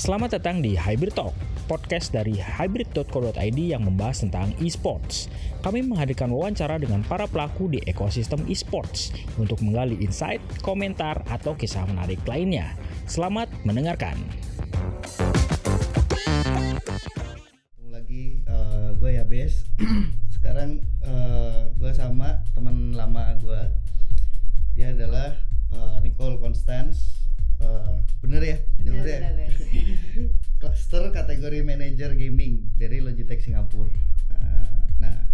Selamat datang di Hybrid Talk, podcast dari hybrid.co.id yang membahas tentang esports. Kami menghadirkan wawancara dengan para pelaku di ekosistem esports untuk menggali insight, komentar, atau kisah menarik lainnya. Selamat mendengarkan. Lagi uh, gue ya Bes. Sekarang uh, gue sama teman lama gue. Dia adalah uh, Nicole Constance. Uh, bener ya? Bener, Bener ya? bener, Bes. Cluster kategori manager gaming dari Logitech Singapura. Uh, nah,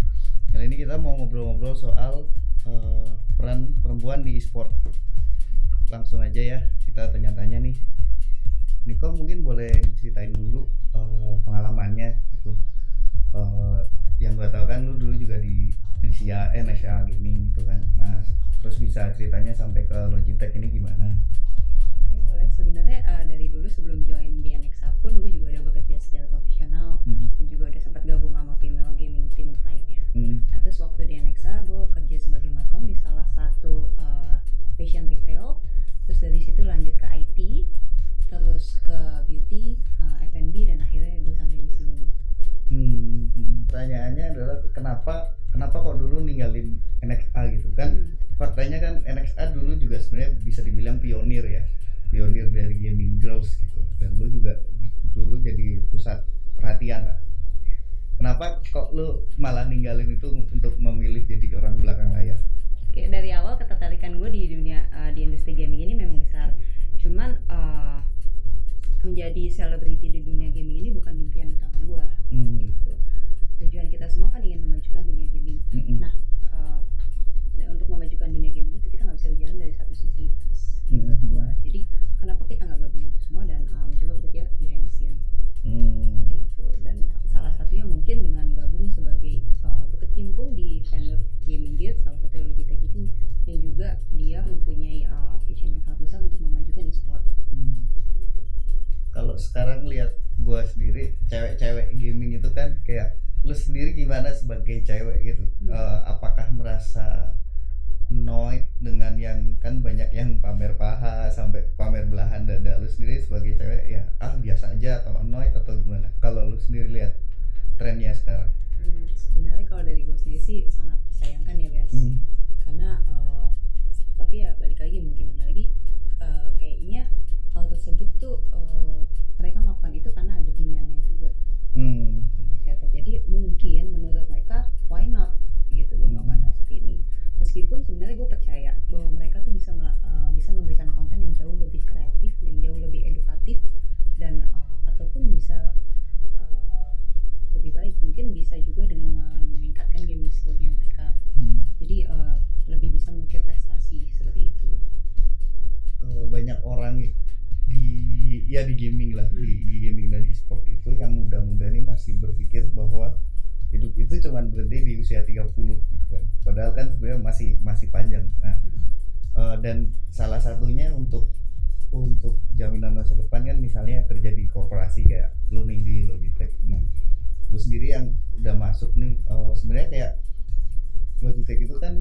kali ini kita mau ngobrol-ngobrol soal uh, peran perempuan di e-sport. Langsung aja ya kita tanya-tanya nih. Nicole mungkin boleh diceritain dulu uh, pengalamannya gitu. Uh, yang gue tahu kan lu dulu juga di Indonesia, eh Gaming gitu kan. Nah, terus bisa ceritanya sampai ke Logitech ini gimana? Boleh. Sebenarnya eh, dari dulu sebelum join di Anexa pun gue juga udah bekerja secara profesional Hmm. dan juga udah sempat gabung sama female gaming team lainnya. Hmm. Nah, terus waktu di Anexa gue kerja sebagai perhatian lah. Kenapa kok lu malah ninggalin itu untuk memilih jadi orang belakang layar? Kayak dari awal ketertarikan gue di dunia eh, di industri gaming ini memang besar. Cuman eh, menjadi selebriti di dunia gaming ini bukan impian utama gue. Hmm. Gitu. Tujuan kita semua kan ingin memajukan dunia gaming. Mm-mm. Nah, eh, dan untuk memajukan dunia gaming itu kita nggak bisa berjalan dari satu sisi gimana sebagai cewek gitu? Hmm. Eh, apakah merasa annoyed dengan yang kan banyak yang pamer paha sampai pamer belahan dada lu sendiri sebagai cewek ya ah biasa aja atau annoyed atau gimana? Kalau lu sendiri lihat trennya sekarang. Hmm, sebenarnya kalau dari gue sendiri sih sangat disayangkan ya Bes. Hmm. karena eh, tapi ya balik lagi gimana lagi eh, kayaknya ya di gaming lah di, Hmm. di gaming dan e-sport itu yang muda-muda nih masih berpikir bahwa hidup itu cuma berhenti di usia 30 gitu kan. Padahal kan sebenarnya masih masih panjang. Nah eh, dan salah satunya untuk untuk jaminan masa depan kan misalnya kerja di korporasi kayak lu nih di Logitech. Nah lu sendiri yang udah masuk nih eh, sebenarnya kayak Logitech itu kan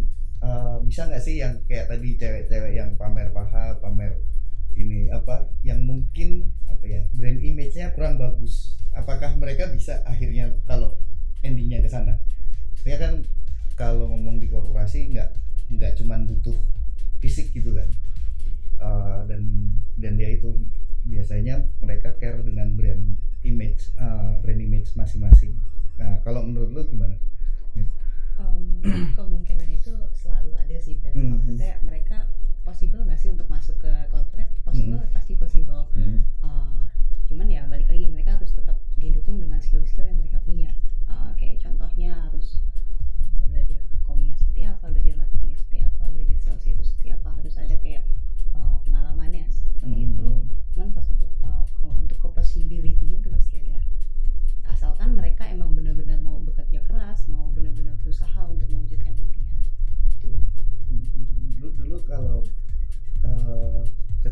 eh, bisa nggak sih yang kayak tadi cewek-cewek yang pamer paha pamer ini apa yang mungkin apa ya brand image-nya kurang bagus. Apakah mereka bisa akhirnya kalau endingnya ke sana? Sebenarnya kan kalau ngomong di korporasi nggak nggak cuman butuh fisik gitu kan. Eh, dan dan dia itu biasanya mereka care dengan brand image eh, brand image masing-masing. Nah kalau menurut lu gimana? Em,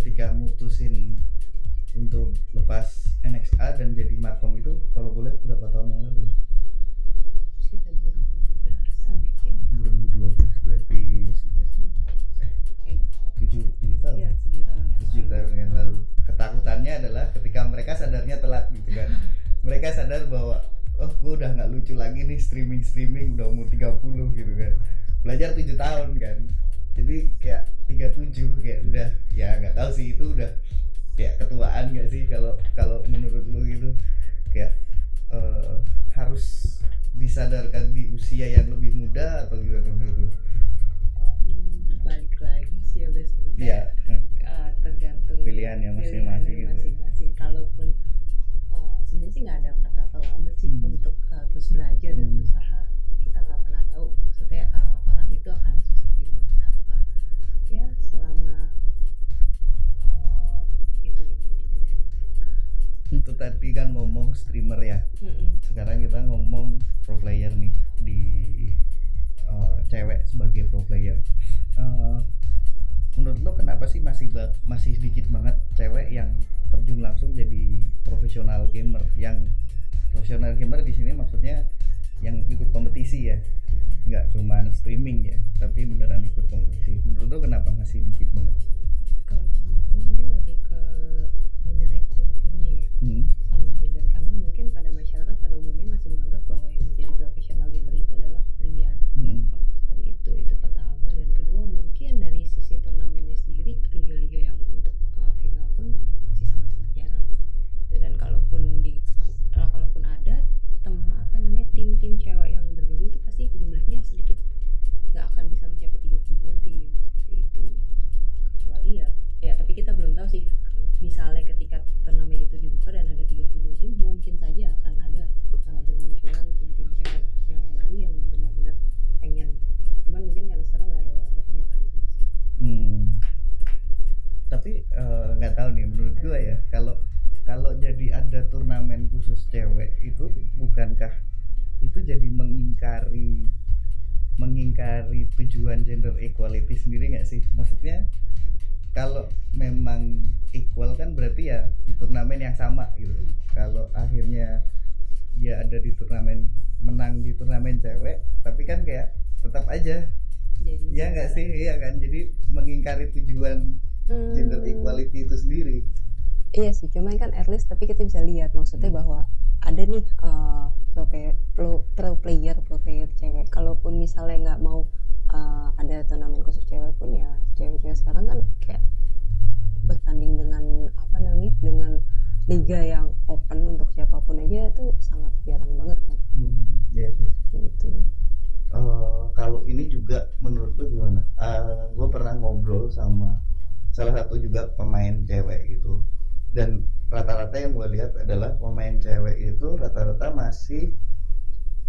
ketika mutusin untuk lepas NXA dan jadi markom itu kalau boleh berapa tahun yang lalu? Sekitar 2012an ya kayaknya. 2012 berarti 2011 tujuh tujuh tahun. Iya, tujuh tahun yang tujuh lalu. tahun yang lalu. Ketakutannya adalah ketika mereka mereka sadarnya telat gitu kan. Mereka sadar bahwa oh gue udah nggak lucu lagi nih streaming streaming udah umur 30 gitu kan. Belajar tujuh tahun kan jadi kayak 37 kayak udah ya nggak tahu sih itu udah kayak ketuaan gak sih kalau kalau menurut lu gitu kayak eh, harus disadarkan di usia yang lebih muda atau gimana menurut lu? Em, balik lagi sih ya. Iya. Eh, tergantung Pilihannya masing-masing pilihannya gitu. masing-masing. Sebagai pro player. Uh, menurut lo kenapa sih masih masih sedikit banget cewek yang terjun langsung jadi profesional gamer? Yang profesional gamer di sini maksudnya yang ikut kompetisi ya? Nggak cuma streaming ya tapi beneran ikut kompetisi. Menurut lo kenapa masih dikit banget? Kalau mungkin lebih ke jadi mengingkari mengingkari tujuan gender equality sendiri nggak sih? Maksudnya kalau memang equal kan berarti ya di turnamen yang sama gitu. Kalau akhirnya dia ada di turnamen menang di turnamen cewek, tapi kan kayak tetap aja jadi Iya nggak sih, iya kan. Jadi mengingkari tujuan Hmm, gender equality itu sendiri. Iya sih, cuman kan at least tapi kita bisa lihat maksudnya Hmm. bahwa ada nih uh, pro player, pro, pro player, pro player cewek. Kalaupun misalnya nggak mau uh, ada turnamen khusus cewek pun ya cewek-cewek sekarang kan kayak bertanding dengan apa namanya dengan liga yang open untuk siapa pun aja itu sangat jarang banget kan Iya sih. gitu. Eh, kalau ini juga menurut lu gimana? gue pernah ngobrol sama salah satu juga pemain cewek gitu. Dan rata-rata yang gue lihat adalah pemain cewek itu rata-rata masih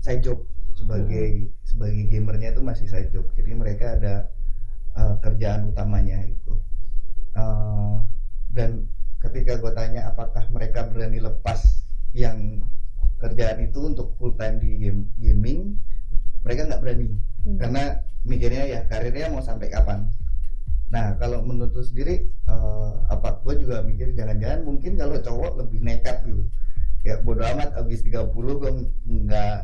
side job sebagai sebagai gamernya itu masih side job. Jadi mereka ada eh, kerjaan utamanya itu. Eh, dan ketika gue tanya apakah mereka berani lepas yang kerjaan itu untuk full time di game, gaming, mereka nggak berani Hmm. karena mikirnya ya karirnya mau sampai kapan. Nah kalau menurut lu sendiri eh, apa gue juga mikir jangan-jangan mungkin kalau cowok lebih nekat gitu. Ya bodo amat abis 30 gue nggak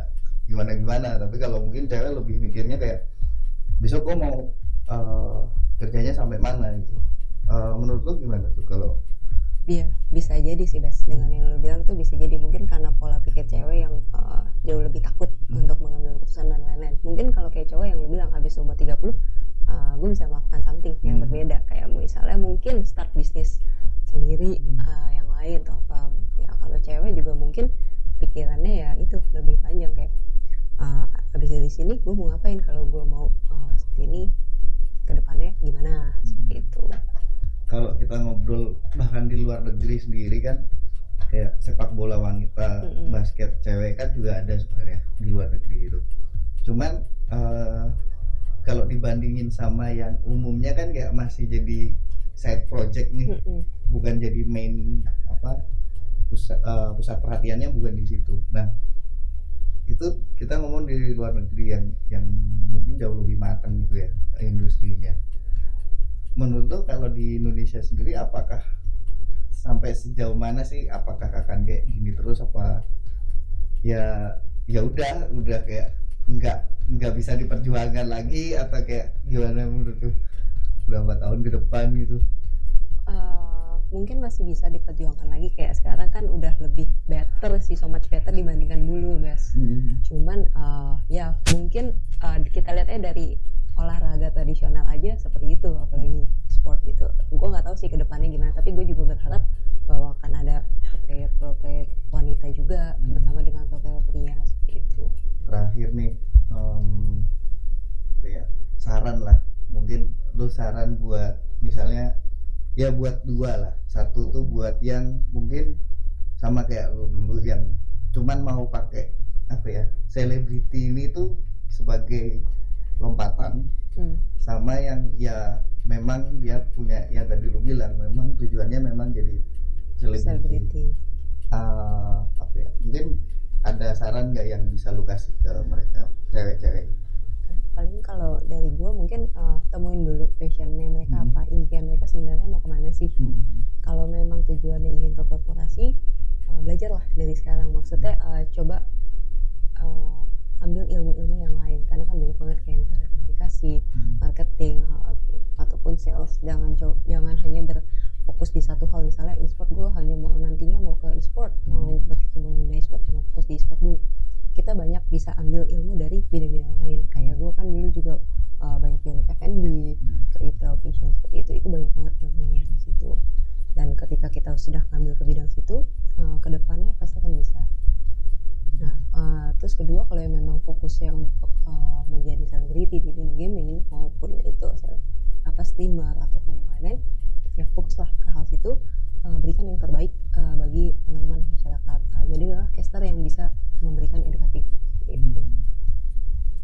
gimana gimana tapi kalau mungkin cewek lebih mikirnya kayak besok gue mau eh, kerjanya sampai mana gitu. Eh, menurut lu gimana tuh kalau Iya, bisa jadi sih Bas dengan yang lu bilang tuh bisa jadi. Mungkin karena pola pikir cewek yang uh, jauh lebih takut Hmm. untuk mengambil keputusan dan lain-lain. Mungkin kalau kayak cowok yang lu bilang habis umur 30 uh, gue bisa melakukan something yang Hmm. berbeda kayak misalnya mungkin start bisnis sendiri Hmm. uh, yang lain atau apa. Ya kalau cewek juga mungkin pikirannya ya itu lebih panjang kayak uh, habis dari sini gue mau ngapain kalau gue mau uh, seperti ini ke depannya gimana seperti itu. kalau kita ngobrol bahkan di luar negeri sendiri kan kayak sepak bola wanita, Mm-mm. basket cewek kan juga ada sebenarnya di luar negeri itu. Cuman eh, kalau dibandingin sama yang umumnya kan kayak masih jadi side project nih, Mm-mm. bukan jadi main apa pusat eh, pusat perhatiannya bukan di situ. Nah itu kita ngomong di luar negeri yang yang mungkin jauh lebih matang gitu ya industrinya. Menurut lo kalau di Indonesia sendiri apakah sampai sejauh mana sih apakah akan kayak gini terus apa ya ya udah udah kayak nggak nggak bisa diperjuangkan lagi atau kayak gimana menurut lo berapa tahun ke depan gitu. Eh, mungkin masih bisa diperjuangkan lagi. Kayak sekarang kan udah lebih better sih so much better dibandingkan dulu guys Hmm. cuman uh, ya mungkin uh, kita lihatnya dari olahraga tradisional aja seperti itu apalagi sport gitu. Gue nggak tahu sih ke depannya gimana tapi gue juga berharap saran buat misalnya ya buat dua lah. Satu tuh buat yang mungkin sama kayak lu dulu yang cuman mau pakai apa ya selebriti ini tuh sebagai lompatan. Hmm. sama yang ya memang dia punya yang tadi lu bilang memang tujuannya memang jadi selebriti. Ah, apa ya mungkin ada saran nggak yang bisa lu kasih ke mereka cewek-cewek paling kalau dari gue mungkin uh, temuin dulu passionnya mereka Hmm. apa impian mereka sebenarnya mau ke mana sih. Kalau memang tujuannya ingin ke korporasi uh, belajarlah dari sekarang. Maksudnya uh, coba uh, ambil ilmu-ilmu yang lain. Karena kan banyak banget kayak misalnya komunikasi marketing uh, ataupun sales. Jangan jangan hanya berfokus di satu hal. Misalnya e-sport gue hanya mau nantinya mau ke e-sport. Mau berkecimpung di e-sport jangan fokus di e-sport dulu. Kita banyak bisa ambil ilmu kedua kalau yang memang fokusnya untuk uh, menjadi selebriti di dunia gaming maupun itu apa streamer ataupun yang lain-lain ya fokuslah ke hal situ uh, berikan yang terbaik uh, bagi teman-teman masyarakat. Uh, jadilah caster yang bisa memberikan edukatif itu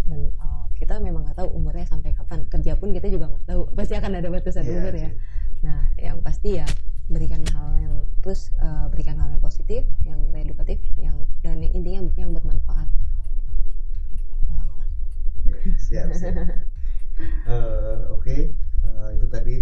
dan uh, kita memang nggak tahu umurnya sampai kapan. Kerja pun kita juga nggak tahu. Pasti akan ada batasan Iya umur ya. nah yang pasti ya berikan hal yang terus uh, berikan hal yang positif yang edukatif yang dan intinya yang bermanfaat siap siap. Eh, oke. Eh, itu tadi